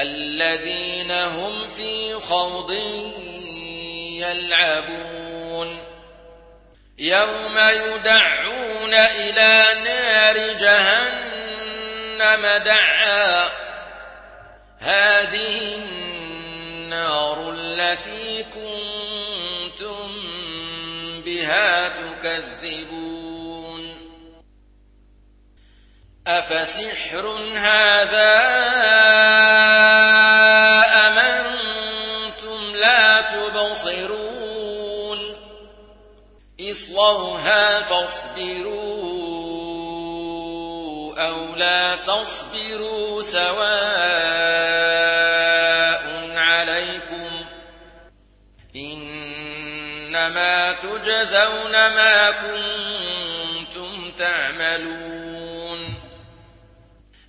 الذين هم في خوض يلعبون. يوم يدعون إلى نار جهنم دعا. هذه النار التي كنتم بها تكذبون. أفسحر هذا أم أنتم لا تبصرون اصلوها فاصبروا أو لا تصبروا سواء عليكم إنما تجزون ما كنتم تعملون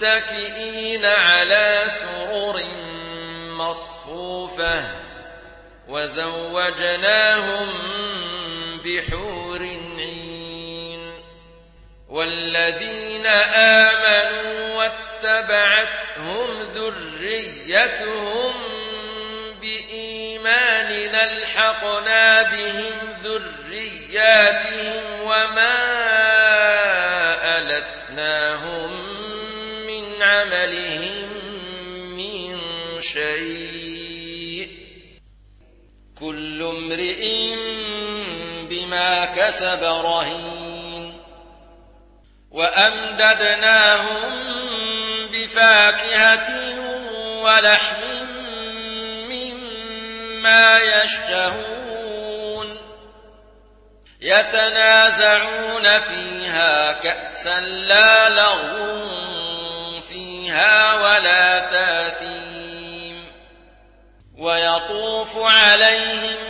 متكئين على سرر مصفوفة وزوجناهم بحور عين والذين آمنوا واتبعتهم ذريتهم بإيمان ألحقنا بهم ذرياتهم وما بما كسب رهين وأمددناهم بفاكهة ولحم مما يشتهون يتنازعون فيها كأسا لا لغو فيها ولا تاثيم ويطوف عليهم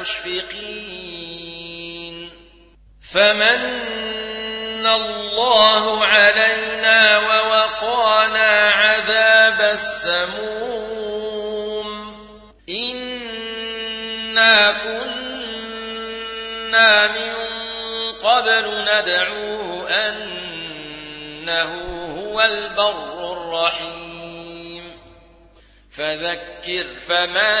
مشفقين. فمن الله علينا ووقانا عذاب السموم. إنا كنا من قبل ندعوه أنه هو البر الرحيم. فذكر فما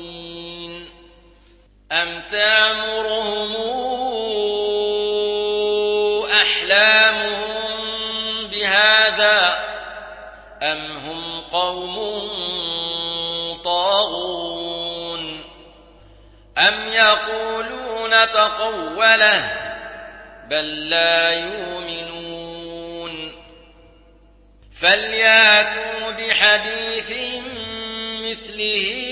أم تعمرهم أحلامهم بهذا أم هم قوم طاغون أم يقولون تقوله بل لا يؤمنون فلياتوا بحديث مثله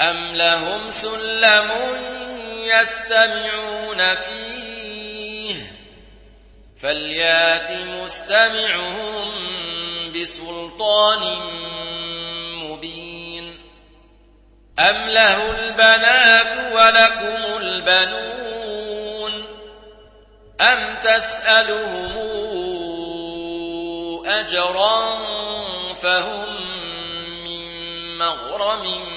أم لهم سلم يستمعون فيه فليات مستمعهم بسلطان أم له البنات ولكم البنون أم تسألهم أجرا فهم من مغرم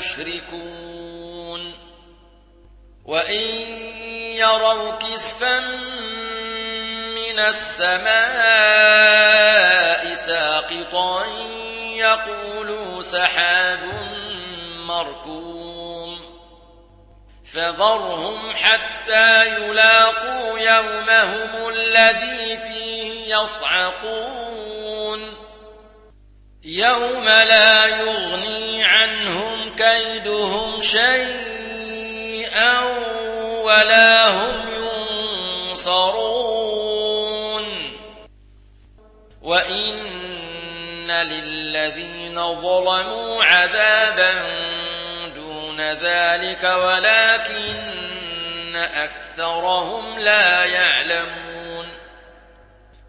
يشركون. وإن يروا كسفا من السماء ساقطا يقولوا سحاب مركوم. فذرهم حتى يلاقوا يومهم الذي فيه يصعقون. يوم لا يغني عنهم كيدهم شيئا ولا هم ينصرون. وإن للذين ظلموا عذابا دون ذلك ولكن أكثرهم لا يعلمون.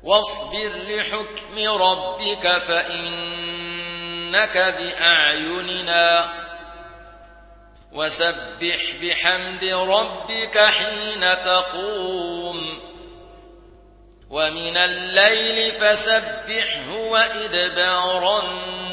واصبر لحكم ربك فإنك بأعيننا. وسبح بحمد ربك حين تقوم. ومن الليل فسبحه وإدبار النار